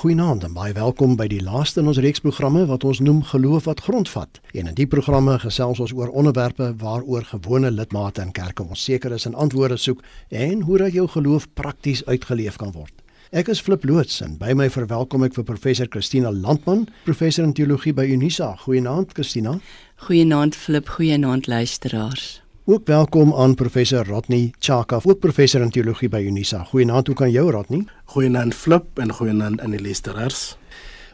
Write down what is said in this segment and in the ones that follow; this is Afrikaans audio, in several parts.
Goeienaand en baie welkom by die laaste in ons reeks programme wat ons noem Geloof wat grondvat. En in die programme gesels ons oor onderwerpe waaroor gewone lidmate in kerke onseker is en antwoorde soek en hoe dat jou geloof prakties uitgeleef kan word. Ek is Flip Loots en by my verwelkom ek vir professor Christina Landman, professor in teologie by Unisa. Goeienaand Christina. Goeienaand Flip, goeienaand luisteraars. Ook welkom aan professor Rodney Chaka, ook professor in teologie by Unisa. Goeienaand, hoe kan jou Rodney? Goeienaand Flip en goeienaand aan die luisteraars.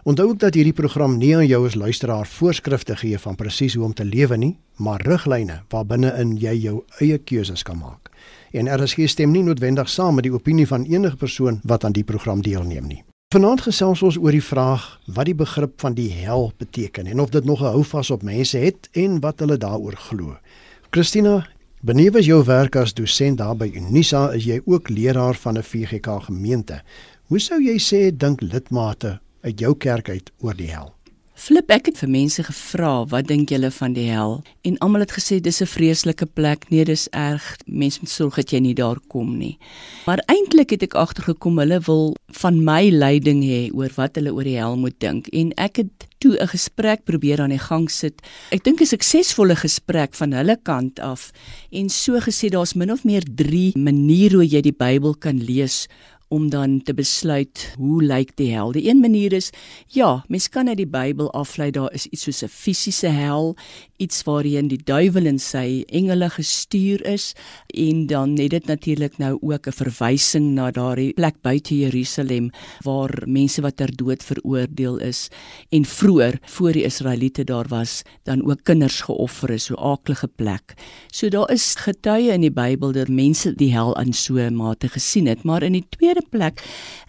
Onthou ook dat hierdie program nie aan jou as luisteraar voorskrifte gee van presies hoe om te lewe nie, maar riglyne waarbinne in jy jou eie keuses kan maak. En RSG stem nie noodwendig saam met die opinie van enige persoon wat aan die program deelneem nie. Vanaand gesels ons oor die vraag wat die begrip van die hel beteken en of dit nog 'n houvas op mense het en wat hulle daaroor glo. Christina, benewe jou werk as dosent daar by Unisa, is jy ook leraar van 'n VGK gemeente. Hoe sou jy sê dink lidmate uit jou kerk uit oor die hel? Flip ek het vir mense gevra, wat dink julle van die hel? En almal het gesê dis 'n vreeslike plek. Nee, dis erg. Mense moet sorg dat jy nie daar kom nie. Maar eintlik het ek agtergekom hulle wil van my leiding hê oor wat hulle oor die hel moet dink. En ek het toe 'n gesprek probeer aan die gang sit. Ek dink 'n suksesvolle gesprek van hulle kant af en so gesê daar's min of meer 3 maniere hoe jy die Bybel kan lees om dan te besluit hoe lyk die hel. Die een manier is ja, mens kan uit die Bybel aflei daar is iets soos 'n fisiese hel, iets waarheen die duiwel en sy engele gestuur is en dan net dit natuurlik nou ook 'n verwysing na daardie plek buite Jerusalem waar mense wat ter dood veroordeel is en vroeër voor die Israeliete daar was dan ook kinders geoffer is, so aaklige plek. So daar is getuie in die Bybel dat mense die hel aan so mate gesien het, maar in die tweede plek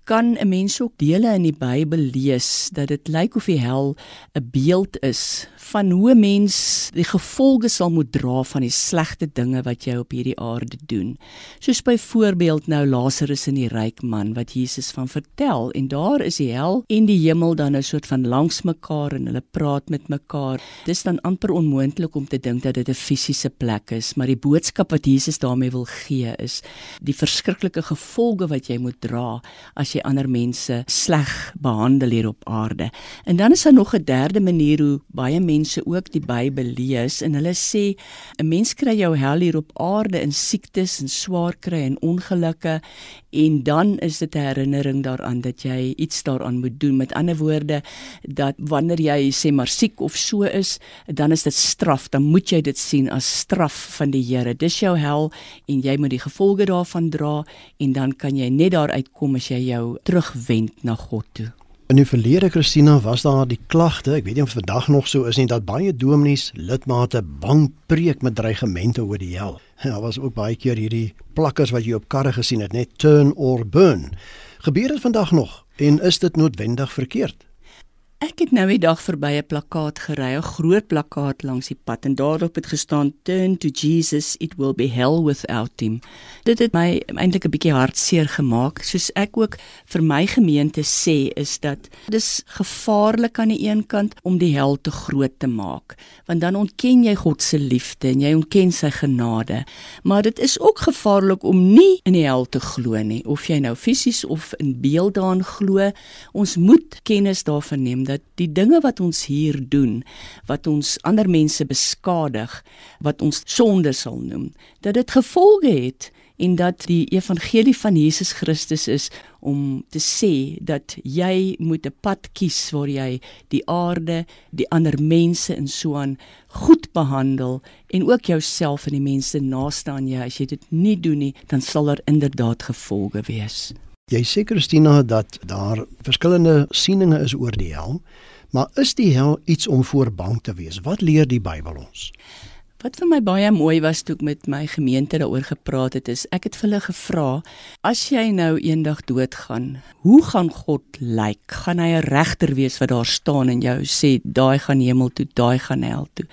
kan 'n mens ook dele in die Bybel lees dat dit lyk of die hel 'n beeld is van hoe 'n mens die gevolge sal moet dra van die slegte dinge wat jy op hierdie aarde doen. Soos byvoorbeeld nou Lazarus en die ryk man wat Jesus van vertel en daar is die hel en die hemel dan 'n soort van langs mekaar en hulle praat met mekaar. Dis dan amper onmoontlik om te dink dat dit 'n fisiese plek is, maar die boodskap wat Jesus daarmee wil gee is die verskriklike gevolge wat jy moet dra as jy ander mense sleg behandel hier op aarde. En dan is daar nog 'n derde manier hoe baie mense ook die Bybel lees en hulle sê 'n mens kry jou hel hier op aarde in siektes en swaar kry en ongelukke en dan is dit 'n herinnering daaraan dat jy iets daaraan moet doen. Met ander woorde dat wanneer jy sê maar siek of so is, dan is dit straf. Dan moet jy dit sien as straf van die Here. Dis jou hel en jy moet die gevolge daarvan dra en dan kan jy net daar uitkom as jy jou terugwend na God toe. In die verlede Christina was daar die klagte, ek weet nie of vandag nog so is nie dat baie dominees lidmate bang preek met dreigemente oor die hel. Daar was ook baie keer hierdie plakkers wat jy op karre gesien het, net turn or burn. Gebeur dit vandag nog en is dit noodwendig verkeerd? Ek het nou die dag verby 'n plakkaat gery, 'n groot plakkaat langs die pad en daarop het gestaan Turn to Jesus, it will be hell without him. Dit het my eintlik 'n bietjie hartseer gemaak, soos ek ook vir my gemeente sê is dat dis gevaarlik aan die een kant om die hel te groot te maak, want dan ontken jy God se liefde en jy ontken sy genade. Maar dit is ook gevaarlik om nie in die hel te glo nie, of jy nou fisies of in beeld daarin glo. Ons moet kennis daarvan neem dat die dinge wat ons hier doen, wat ons ander mense beskadig, wat ons sonde sal noem, dat dit gevolge het en dat die evangelie van Jesus Christus is om te sê dat jy moet 'n pad kies waar jy die aarde, die ander mense en so aan goed behandel en ook jouself en die mense naaste aan jou. As jy dit nie doen nie, dan sal daar inderdaad gevolge wees. Jy sê Christina dat daar verskillende sieninge is oor die hel, maar is die hel iets om voor bang te wees? Wat leer die Bybel ons? Wat vir my baie mooi was toe ek met my gemeente daaroor gepraat het, is ek het vir hulle gevra, as jy nou eendag doodgaan, hoe gaan God lyk? Gaan hy 'n regter wees wat daar staan en jou sê, daai gaan hemel toe, daai gaan hel toe?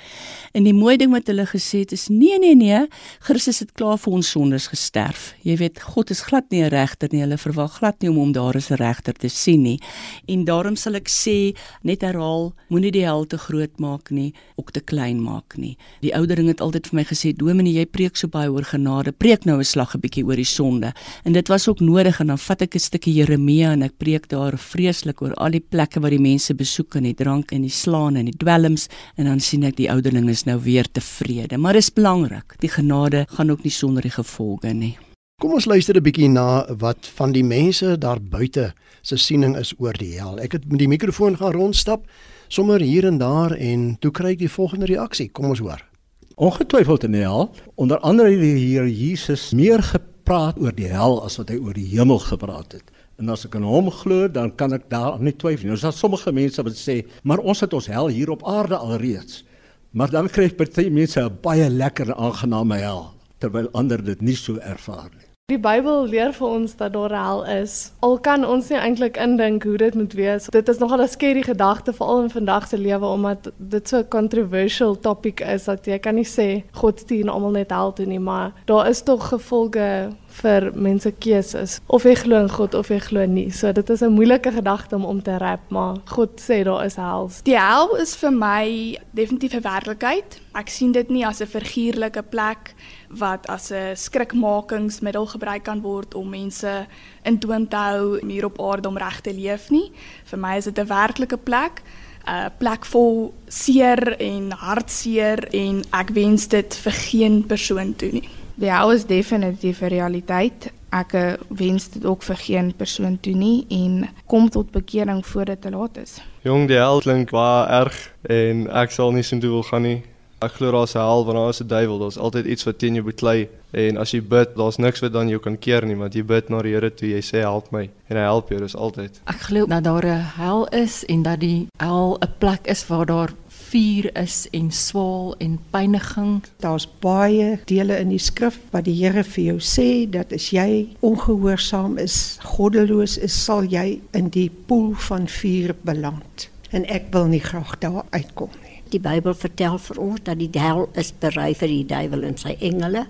En die mooi ding wat hulle gesê het is, nee nee nee, Christus het klaar vir ons sondes gesterf. Jy weet, God is glad nie 'n regter nie. Hulle verwag glad nie om hom daar as 'n regter te sien nie. En daarom sal ek sê, net herhaal, moenie die hel te groot maak nie, ook te klein maak nie. Die oude ouderling het altyd vir my gesê, "Dominee, jy preek so baie oor genade. Preek nou 'n slag 'n bietjie oor die sonde." En dit was ook nodig en dan vat ek 'n stukkie Jeremia en ek preek daar vreeslik oor al die plekke waar die mense besoek en die drank en die slaan en die dwelms en dan sien ek die ouderling is nou weer tevrede. Maar dit is belangrik. Die genade gaan ook nie sonder die gevolge nie. Kom ons luister 'n bietjie na wat van die mense daar buite se siening is oor die hel. Ek het met die mikrofoon gaan rondstap sommer hier en daar en toe kry ek die volgende reaksie. Kom ons hoor. Ongetwyfeld in die hel, onder andere het die Here Jesus meer gepraat oor die hel as wat hy oor die hemel gepraat het. En as ek aan hom glo, dan kan ek daar nie twyfel nie. Ons het sommige mense wat sê, "Maar ons het ons hel hier op aarde alreeds." Maar dan kry party mense 'n baie lekker aangename hel, terwyl ander dit nie so ervaar nie. Die Bybel leer vir ons dat daar hel is. Al kan ons nie eintlik indink hoe dit moet wees. Dit is nogal 'n skerry gedagte veral in vandag se lewe omdat dit so 'n controversial topic is dat jy kan nie sê God stuur almal net hel toe nie, maar daar is tog gevolge vir mense keuses of jy glo in God of jy glo nie. So dit is 'n moeilike gedagte om om te rap, maar God sê daar is hel. Die hel is vir my definitief 'n werklikheid. Ek sien dit nie as 'n figuurlike plek wat as 'n skrikmakingsmiddel gebruik kan word om mense in toom te hou hier op aarde om reg te leef nie. Vir my is dit 'n werklike plek. 'n plek vol seer en hartseer en ek wens dit vir geen persoon toe nie. Die hel is definitief 'n realiteit. Ek eh, wens dit ook vir geen persoon toe nie en kom tot bekering voor dit te laat is. Jong, die hel klink baie erg en ek sal nie so toe wil gaan nie. Ek glo daar's 'n hel want daar is 'n duiwel. Daar's altyd iets wat teen jou beklei en as jy bid, daar's niks wat dan jou kan keer nie, want jy bid na die Here toe, jy sê help my en hy help jou, dis altyd. Ek glo dat daar 'n hel is en dat die hel 'n plek is waar daar vuur is en swaal en pyniging. Daar's baie dele in die skrif wat die Here vir jou sê dat as jy ongehoorsaam is, goddeloos is, sal jy in die poel van vuur beland. En ek wil nie graag daar uitkom nie. Die Bybel vertel vir ons dat die hel is berei vir die duiwel en sy engele,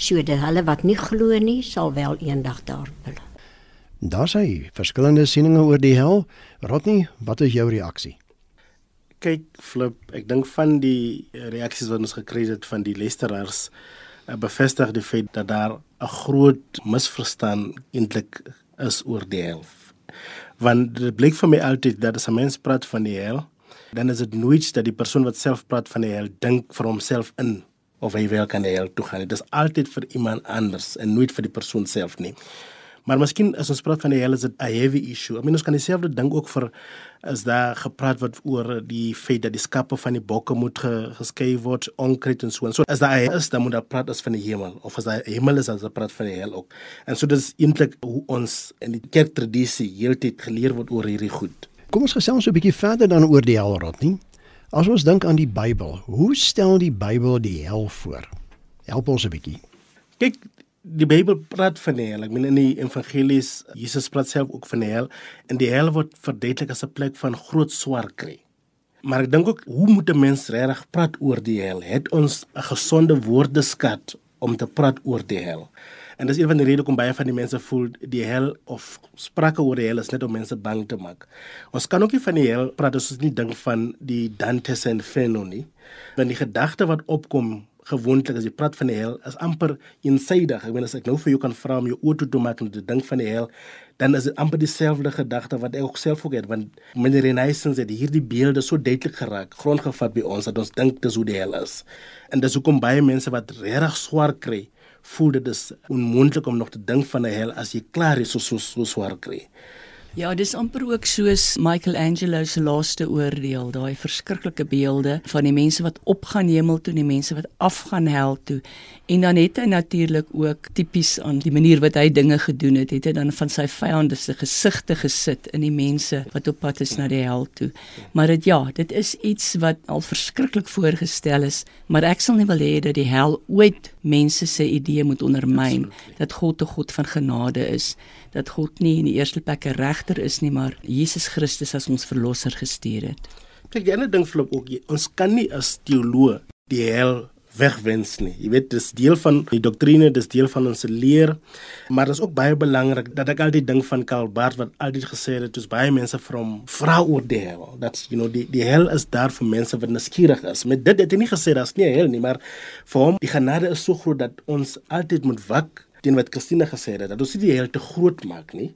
sodat hulle wat nie glo nie, sal wel eendag daar beland. Daar sê verskillende sieninge oor die hel. Rodney, wat is jou reaksie? Kyk flip, ek dink van die reaksies wat ons gekry het van die luisteraars uh, bevestig die feit dat daar 'n groot misverstand eintlik is oor die hel. Want dit blyk vir my altyd dat as 'n mens praat van die hel, dan is dit nooit dat die persoon wat self praat van die hel dink vir homself in of hy wel kan die hel toe gaan. Dit is altyd vir iemand anders en nooit vir die persoon self nie. Maar miskien as ons praat van die hel is dit 'n heavy issue. Ek meen ons kan dieselfde ding ook vir is daar gepraat wat oor die feit dat die skape van die bokke moet ge, geskei word onkruid en so en so. As daar is dan moet daar praat as van die hemel of as daar hemel is as daar praat van die hel ook. En so dis eintlik hoe ons in die kerktradisie heeltyd geleer word oor hierdie goed. Kom ons gesels so 'n bietjie verder dan oor die helrot nie. As ons dink aan die Bybel, hoe stel die Bybel die hel voor? Help ons 'n bietjie. Kyk, die Bybel praat van die hel. Ek meen in die evangelies, Jesus praat self ook van die hel en die hel word verduidelik as 'n plek van groot swaar kry. Maar ek dink ook hoe moet 'n mens regtig praat oor die hel? Het ons 'n gesonde woordeskat om te praat oor die hel? En dis een van die redes hoekom baie van die mense voel die hel of sprake oor die hel is net om mense bang te maak. Ons kan ook nie van die hel praat as ons nie dink van die Dante's Inferno nie. Want die gedagte wat opkom gewoonlik as jy praat van die hel is amper eensydig. Ek bedoel as ek nou vir jou kan vra om jou oor te maak en te dink van die hel, dan is dit amper dieselfde gedagte wat ek ook self ook het want meneer Renaissance het hierdie beelde so duidelik geraak, grondgevat by ons dat ons dink dis hoe die hel is. En dis hoekom baie mense wat regtig swaar kry, voel dit is onmoontlik om nog te dink van 'n hel as jy klaar is so so, so swaar kry. Ja, dis amper ook soos Michelangelo se laaste oordeel, daai verskriklike beelde van die mense wat opgaan hemel toe en die mense wat afgaan hel toe. En dan het hy natuurlik ook tipies aan die manier wat hy dinge gedoen het, het hy dan van sy vyande se gesigte gesit in die mense wat op pad is na die hel toe. Maar dit ja, dit is iets wat al verskriklik voorgestel is, maar ek sal nie wil hê dat die hel ooit mense se idee moet ondermyn dat God 'n God van genade is dat God nie in die eerste plek 'n regter is nie, maar Jesus Christus as ons verlosser gestuur het. Kyk, die ander ding flop ook, ons kan nie as teoloog die hel wegwens nie. Jy weet dis deel van die doktrine, dis deel van ons leer, maar dit is ook baie belangrik dat ek altyd dink van Karl Barth wat altyd gesê het dis baie mense van vra oor die hel. That's you know die die hel is daar vir mense wat nuuskierig is. Met dit het hy nie gesê daar's nie 'n hel nie, maar vir hom die genade is so groot dat ons altyd moet wak teen wat Christine gesê het dat ons nie die hel te groot maak nie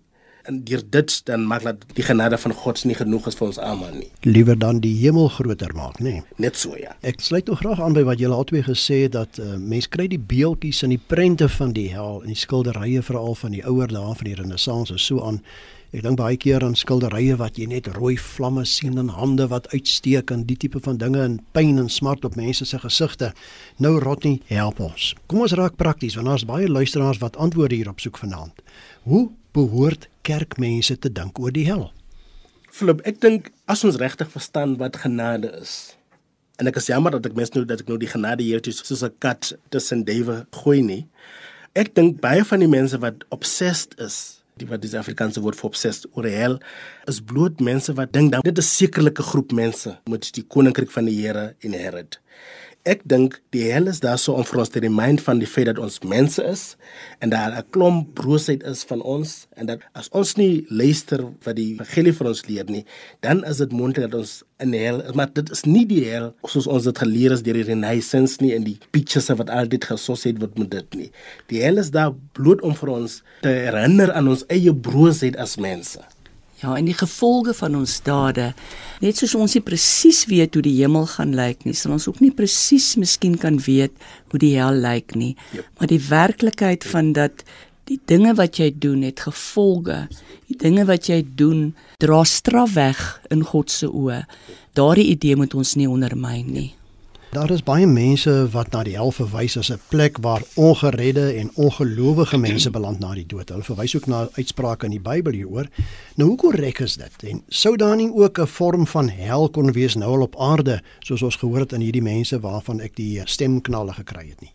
en deur dit dan maak dat die genade van God nie genoeg is vir ons almal nie. Liewer dan die hemel groter maak, nê? Nee. Net so ja. Ek sluit nog graag aan by wat julle albei gesê het dat uh, mense kry die beeldjies en die prente van die hel en die skilderye veral van die ouer dae van die renessans is so aan Ek dink baie keer aan skilderye wat jy net rooi vlamme sien en hande wat uitsteek en die tipe van dinge en pyn en smart op mense se gesigte. Nou Rodney, help ons. Kom ons raak prakties want daar's baie luisteraars wat antwoorde hierop soek vanaand. Hoe behoort kerkmense te dink oor die hel? Flip, ek dink as ons regtig verstaan wat genade is. En ek is jammer dat ek mens nou dat ek nou die genade hier het soos 'n kat tussen Dawe gooi nie. Ek dink baie van die mense wat obsessed is, die wat die Afrikaanse woord vir obsessed oor hel, is bloot mense wat dink dat dit 'n sekerlike groep mense moet die koninkryk van die Here inherit. Ek dink die hel is daar so om vir ons te remind van die feit dat ons mense is en daar 'n klomp broosheid is van ons en dat as ons nie luister wat die evangelie vir ons leer nie, dan is dit moontlik dat ons in hel, maar dit is nie die hel soos ons dit geleer is deur die Renaissance nie en die pictures wat altyd geassosieer word met dit nie. Die hel is daar bloot om vir ons te herinner aan ons eie broosheid as mense. Ja, en die gevolge van ons dade, net soos ons nie presies weet hoe die hemel gaan lyk nie, sal ons ook nie presies miskien kan weet hoe die hel lyk nie. Yep. Maar die werklikheid van dat die dinge wat jy doen het gevolge. Die dinge wat jy doen dra straf weg in God se oë. Daardie idee moet ons nie ondermyn nie. Daar is baie mense wat na die hel verwys as 'n plek waar ongeredde en ongelowige mense beland na die dood. Hulle verwys ook na uitsprake in die Bybel hieroor. Nou hoe korrek is dit? En sou daar nie ook 'n vorm van hel kon wees nou al op aarde soos ons gehoor het in hierdie mense waarvan ek die stemknalle gekry het nie?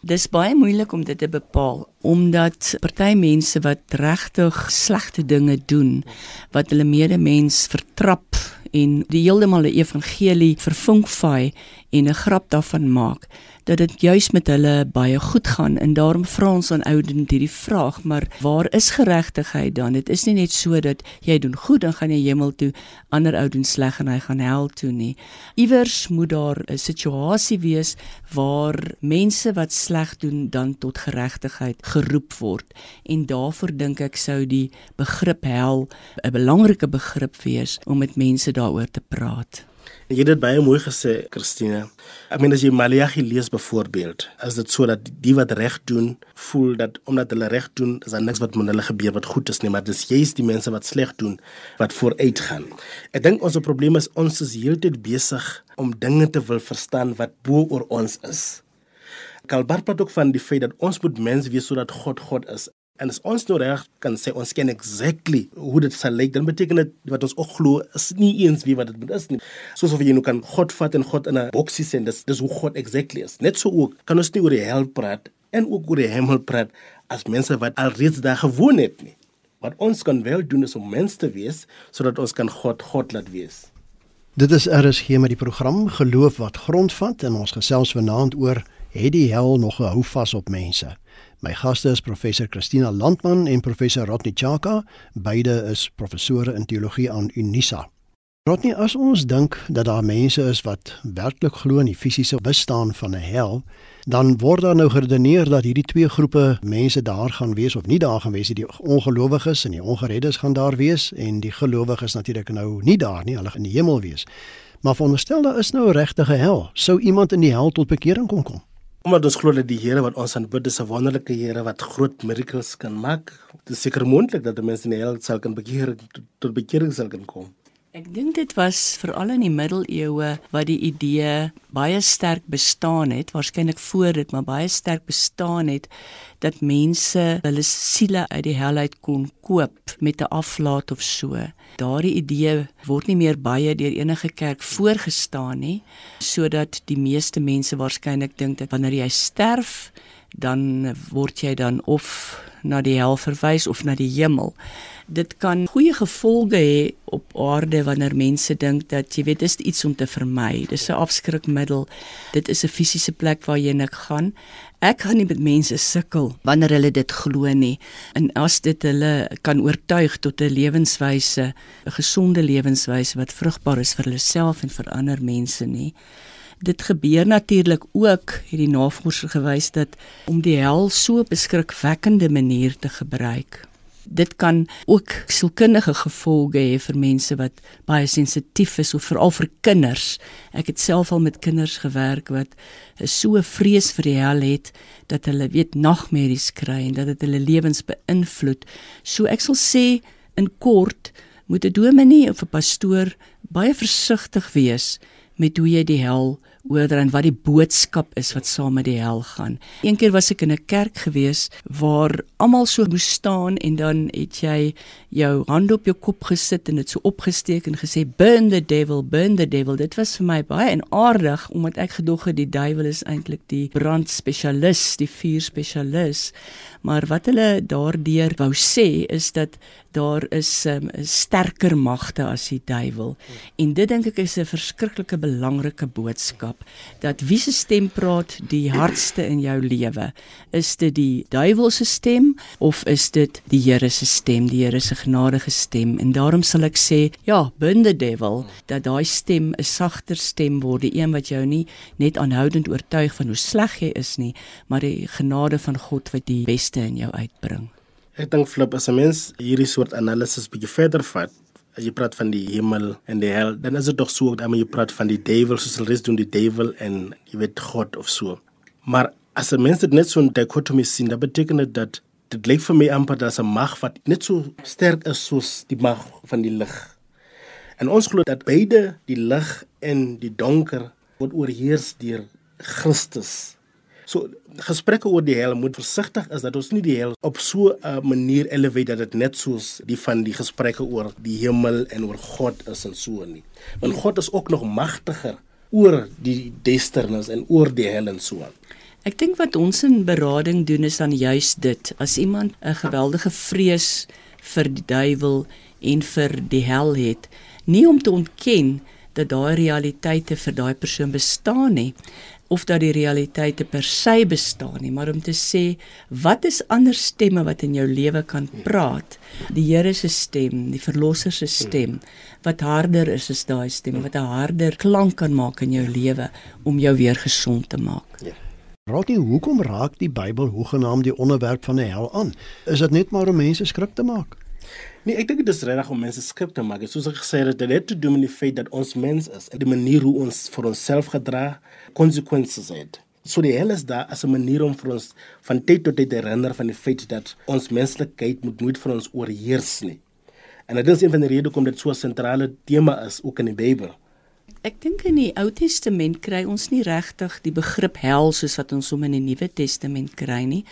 Dis baie moeilik om dit te bepaal omdat party mense wat regtig slegte dinge doen wat hulle medemens vertrap en die heeltemal 'n evangelie verfunkfy en 'n grap daarvan maak dat dit juis met hulle baie goed gaan. En daarom vra ons aan oudend hierdie vraag maar waar is geregtigheid dan? Dit is nie net so dat jy doen goed dan gaan jy hemel toe ander oudend sleg en hy gaan hel toe nie. Iewers moet daar 'n situasie wees waar mense wat sleg doen dan tot geregtigheid geroep word. En daarvoor dink ek sou die begrip hel 'n belangrike begrip wees om met mense daaroor te praat Jy het dit baie mooi gesê, Christine. Ek meen as jy Maleagi lees byvoorbeeld, is dit so dat die wat reg doen, voel dat omdat hulle reg doen, is daar niks wat met hulle gebeur wat goed is nie, maar dis juist die mense wat sleg doen wat vooruit gaan. Ek dink ons probleem is ons is heeltyd besig om dinge te wil verstaan wat bo oor ons is. Kalbar praat ook van die feit dat ons moet mens wees sodat God God is. En as ons nou reg kan sê ons ken exactly hoe dit sal lyk, dan beteken dit wat ons ook glo is nie eens wie wat dit is nie. Soos of jy nou kan God vat en God in 'n boksie sê, dis dis hoe God exactly is. Net so ook kan ons nie oor die hel praat en ook oor die hemel praat as mense wat alreeds daar gewoon het nie. Wat ons kan wel doen is om mens te wees sodat ons kan God God laat wees. Dit is RSG met die program Geloof wat grondvat en ons gesels vanaand oor het die hel nog 'n houvas op mense. My gaste is professor Christina Landman en professor Rodney Chaka, beide is professore in teologie aan Unisa. Rodney, as ons dink dat daar mense is wat werklik glo in die fisiese bestaan van 'n hel, dan word daar nou geredeneer dat hierdie twee groepe mense daar gaan wees of nie daar gaan wees nie. Die ongelowiges en die ongereddes gaan daar wees en die gelowiges natuurlik nou nie daar nie, hulle gaan in die hemel wees. Maar veronderstel daar is nou 'n regte hel, sou iemand in die hel tot bekering kon kom? Omdat ons glo dat die Here wat ons aanbid is 'n wonderlike Here wat groot miracles kan maak, dit is seker moontlik dat mense in die hel sal kan bekeer tot bekering sal kan kom. Ek dink dit was veral in die middeleeue wat die idee baie sterk bestaan het, waarskynlik voor dit, maar baie sterk bestaan het dat mense hulle siele uit die hel uit kon koop met 'n aflaat of so. Daardie idee word nie meer baie deur enige kerk voorgestaan nie, sodat die meeste mense waarskynlik dink dat wanneer jy sterf, dan word jy dan of na die hel verwys of na die hemel. Dit kan goeie gevolge hê op aarde wanneer mense dink dat jy weet dis iets om te vermy. Dis 'n afskrikmiddel. Dit is 'n fisiese plek waarheen ek gaan. Ek gaan nie met mense sukkel wanneer hulle dit glo nie. En as dit hulle kan oortuig tot 'n lewenswyse, 'n gesonde lewenswyse wat vrugbaar is vir hulle self en vir ander mense nie dit gebeur natuurlik ook hierdie navorsing gewys dat om die hel so op 'n skrikwekkende manier te gebruik. Dit kan ook sielkundige gevolge hê vir mense wat baie sensitief is of veral vir kinders. Ek het self al met kinders gewerk wat so vrees vir die hel het dat hulle weet nagmerries kry en dat dit hulle lewens beïnvloed. So ek sal sê in kort moet 'n dominee of 'n pastoor baie versigtig wees met hoe jy die hel oor en wat die boodskap is wat saam met die hel gaan. Eendag was ek in 'n kerk gewees waar almal so moes staan en dan het jy jou hand op jou kop gesit en dit so opgesteek en gesê burn the devil, burn the devil. Dit was vir my baie en aardig omdat ek gedog het die duiwel is eintlik die brandspesialis, die vuurspesialis. Maar wat hulle daardeur wou sê is dat daar is um, sterker magte as die duiwel. En dit dink ek is 'n verskriklike belangrike boodskap dat wie se stem praat die hardste in jou lewe? Is dit die duiwel se stem of is dit die Here se stem, die Here se genadige stem? En daarom sal ek sê, ja, bin the devil dat daai stem 'n sagter stem word, die een wat jou nie net aanhoudend oortuig van hoe sleg jy is nie, maar die genade van God wat die beste in jou uitbring. Ek dink flip as 'n mens hierdie soort analises bietjie verder vat, as jy praat van die hemel en die hel, dan is dit tog so dat jy praat van die duiwel, soos hulle res doen die duiwel en jy weet God of so. Maar as 'n mens dit net so 'n dichotomy sien, dan beteken dit dat dit lyk vir my amper dat 'n mag wat net so sterk is soos die mag van die lig. En ons glo dat beide die lig en die donker word oorheers deur Christus. So gesprekke oor die hel moet versigtig is dat ons nie die hel op so 'n manier elevate dat dit net soos die van die gesprekke oor die hemel en oor God is en so nie. Want God is ook nog magtiger oor die duisternis en oor die hel en so. Ek dink wat ons in berading doen is dan juis dit. As iemand 'n geweldige vrees vir die duiwel en vir die hel het, nie om te ontken dat daai realiteite vir daai persoon bestaan nie, of dat die realiteite per se bestaan nie, maar om te sê wat is ander stemme wat in jou lewe kan praat? Die Here se stem, die Verlosser se stem wat harder is as daai stem, wat 'n harder klank kan maak in jou lewe om jou weer gesond te maak. Ja. Raak nie hoekom raak die Bybel hoegenaamd die onderwerp van die hel aan? Is dit net maar om mense skrik te maak? Nee, ek dink dit is regtig om mense skrik te maak. Soos ek gesê het, dit het te doen met die feit dat ons mens is en die manier hoe ons vir onsself gedra, konsekwensies het. So die hel is daar as 'n manier om vir ons van tyd tot tyd te herinner van die feit dat ons menslikheid moet nooit vir ons oorheers nie. En dit is een van die redes hoekom dit so 'n sentrale tema is ook in die Bybel. Ek dink in die Ou Testament kry ons nie regtig die begrip hel soos wat ons hom in die Nuwe Testament kry nie.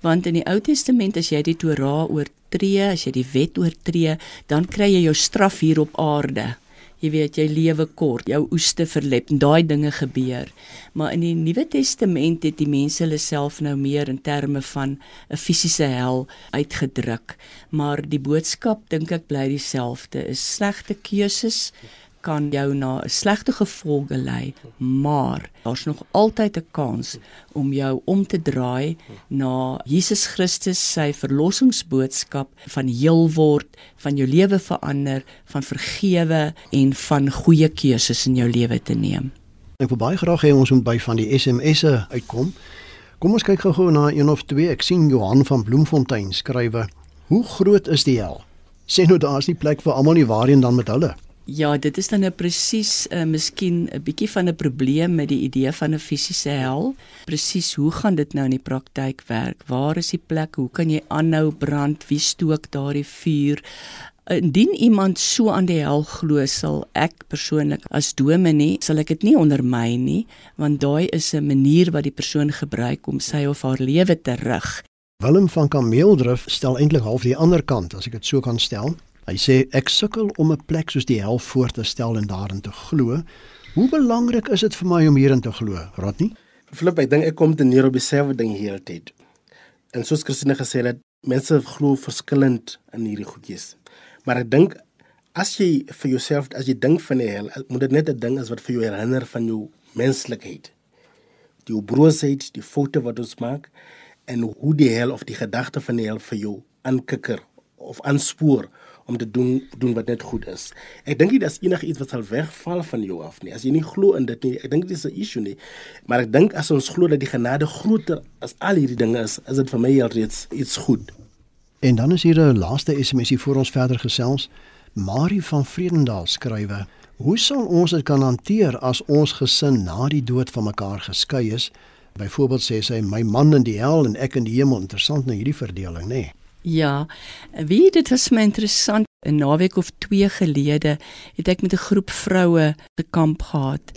Want in die Ou Testament as jy die Torah oortree, as jy die wet oortree, dan kry jy jou straf hier op aarde jy weet jy lewe kort, jou oeste verlep en daai dinge gebeur. Maar in die Nuwe Testament het die mense hulle self nou meer in terme van 'n fisiese hel uitgedruk. Maar die boodskap dink ek bly dieselfde. Is slegte keuses kan jou na 'n slegte gevolge lei, maar daar's nog altyd 'n kans om jou om te draai na Jesus Christus se verlossingsboodskap van heel word, van jou lewe verander, van vergewe en van goeie keuses in jou lewe te neem. Ek wil baie graag hê ons moet by van die SMS'e uitkom. Kom ons kyk gou-gou na een of twee. Ek sien Johan van Bloemfontein skrywe: "Hoe groot is die hel?" Sê nou daar's nie plek vir almal nie, waarheen dan met hulle? Ja, dit is dan nou presies uh, miskien 'n bietjie van 'n probleem met die idee van 'n fisiese hel. Presies, hoe gaan dit nou in die praktyk werk? Waar is die plek? Hoe kan jy aanhou brand? Wie stook daardie vuur? Indien iemand so aan die hel glo, sal ek persoonlik as dominee, sal ek dit nie ondermy nie, want daai is 'n manier wat die persoon gebruik om sy of haar lewe te rig. Willem van Kameeldrif stel eintlik half die ander kant, as ek dit so kan stel. Hy sê ek sukkel om 'n plek soos die hel voor te stel en daarin te glo. Hoe belangrik is dit vir my om hierin te glo, Rodney? Flip, ek dink ek kom te neer op dieselfde ding hierdie tyd. En soos Christine gesê het, mense glo verskillend in hierdie goedjies. Maar ek dink as jy vir jouself as jy dink van die hel, moet dit net 'n ding is wat vir jou herinner van jou menslikheid. Die broosheid, die foto wat ons maak en hoe die hel of die gedagte van die hel vir jou aankikker of aanspoor om te doen doen wat net goed is. Ek dink nie dat enige iets wat sal wegval van jou af nie. As jy nie glo in dit nie, ek dink dit is 'n issue nie. Maar ek dink as ons glo dat die genade groter as al hierdie dinge is, is dit vir my alreeds iets goed. En dan is hier 'n laaste SMSie voor ons verder gesels. Marie van Vredendaal skrywe: "Hoe sal ons dit kan hanteer as ons gesin na die dood van mekaar geskei is?" Byvoorbeeld sê sy: "My man in die hel en ek in die hemel." Interessant nou hierdie verdeling, nê? Nee. Ja, wie dit was my interessant. 'n Naweek of 2 gelede het ek met 'n groep vroue te kamp gehad.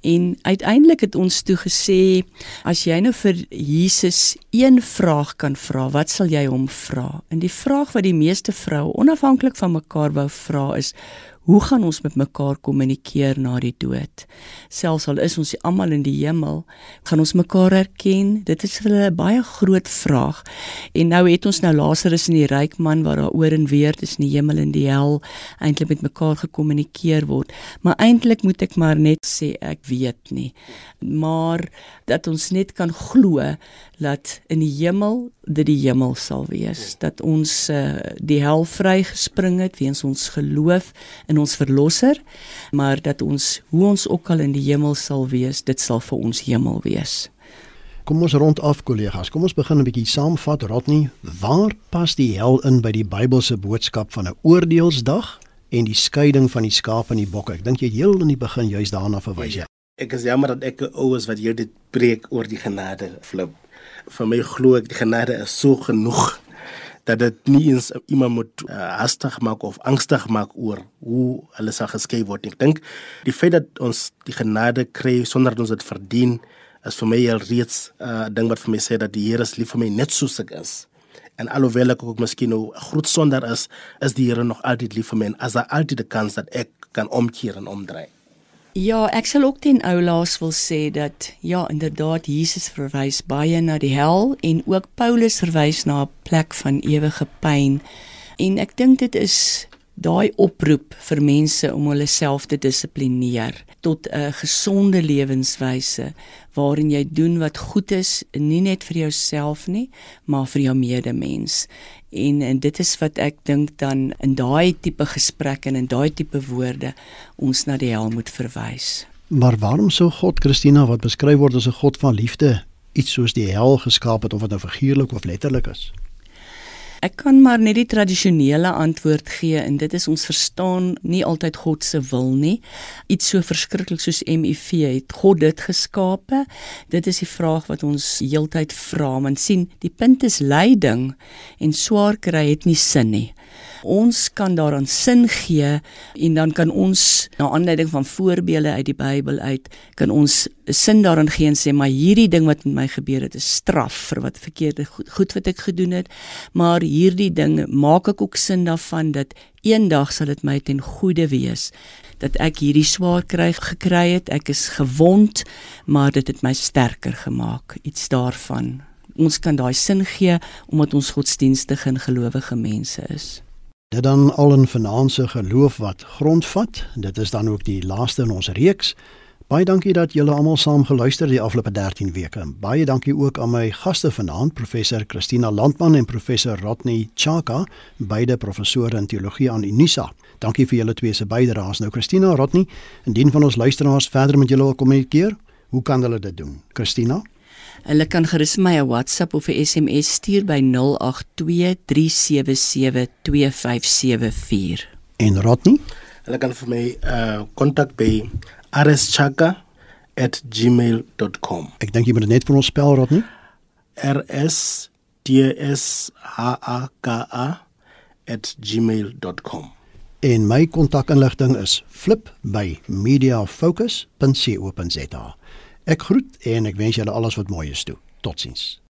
En uiteindelik het ons toe gesê as jy nou vir Jesus een vraag kan vra, wat sal jy hom vra? En die vraag wat die meeste vroue onafhanklik van mekaar wou vra is: Hoe gaan ons met mekaar kommunikeer na die dood? Selfs al is ons almal in die hemel, gaan ons mekaar erken? Dit is vir hulle 'n baie groot vraag. En nou het ons nou Lazarus en die ryk man wat daar oor en weer tussen die hemel en die hel eintlik met mekaar gekommunikeer word. Maar eintlik moet ek maar net sê ek weet nie. Maar dat ons net kan glo dat in die hemel dit die hemel sal wees. Dat ons uh, die hel vrygespring het weens ons geloof in ons verlosser maar dat ons hoe ons ook al in die hemel sal wees dit sal vir ons hemel wees. Kom ons rond af kollegas. Kom ons begin 'n bietjie saamvat. Rodney waar pas die hel in by die Bybelse boodskap van 'n oordeelsdag en die skeiding van die skaap en die bokke? Ek dink jy het heel in die begin juis daarna verwys ja. Ek is jammer dat ek ouers wat hier dit preek oor die genade flip vir my glo ek die genade is so genoeg dat dit nie eens iemand moet uh, hastig maak of angstig maak oor hoe hulle sal geskei word. Ek dink die feit dat ons die genade kry sonder dat ons dit verdien is vir my al reeds 'n uh, ding wat vir my sê dat die Here is lief vir my net soos ek is. En alhoewel ek ook miskien nou 'n groot sonder is, is die Here nog altyd lief vir my en as daar altyd 'n kans dat ek kan omkeer en omdraai. Ja, ek sal ook ten oulaas wil sê dat ja, inderdaad Jesus verwys baie na die hel en ook Paulus verwys na 'n plek van ewige pyn. En ek dink dit is daai oproep vir mense om hulle self te dissiplineer tot 'n gesonde lewenswyse waarin jy doen wat goed is, nie net vir jouself nie, maar vir jou medemens. En en dit is wat ek dink dan in daai tipe gesprekke en in daai tipe woorde ons na die hel moet verwys. Maar waarom sou God Christina wat beskryf word as 'n God van liefde iets soos die hel geskaap het of dit nou figuurlik of letterlik is? Ek kan maar net die tradisionele antwoord gee en dit is ons verstaan nie altyd God se wil nie. Iets so verskriklik soos HIV het God dit geskape. Dit is die vraag wat ons heeltyd vra. Want sien, die punt is lyding en swaar kry het nie sin nie. Ons kan daaraan sin gee en dan kan ons na aanleiding van voorbeelde uit die Bybel uit kan ons sin daaraan gee en sê maar hierdie ding wat met my gebeur het is straf vir wat verkeerde goed, goed wat ek gedoen het. Maar hierdie ding maak ek ook sin daarvan dat eendag sal dit my ten goeie wees dat ek hierdie swaar kry gekry het. Ek is gewond maar dit het my sterker gemaak. Iets daarvan. Ons kan daai sin gee omdat ons godsdienstige en gelowige mense is Dit dan al in vanaand se geloof wat grondvat. Dit is dan ook die laaste in ons reeks. Baie dankie dat julle almal saam geluister die afgelope 13 weke. Baie dankie ook aan my gaste vanaand, professor Christina Landman en professor Rodney Chaka, beide professore in teologie aan Unisa. Dankie vir julle twee se bydraes. Nou Christina, Rodney, indien van ons luisteraars verder met julle wil kommunikeer, hoe kan hulle dit doen? Christina Hulle kan gerus my 'n WhatsApp of 'n SMS stuur by 0823772574. En Rodney? Hulle kan vir my uh kontak by rschaka@gmail.com. Ek dink jy moet dit net vir ons spel Rodney. R S T S H A K A@gmail.com. En my kontakinligting is flip by mediafocus.co.za. Ek groet en ek wens julle alles wat mooi is toe. Totsiens.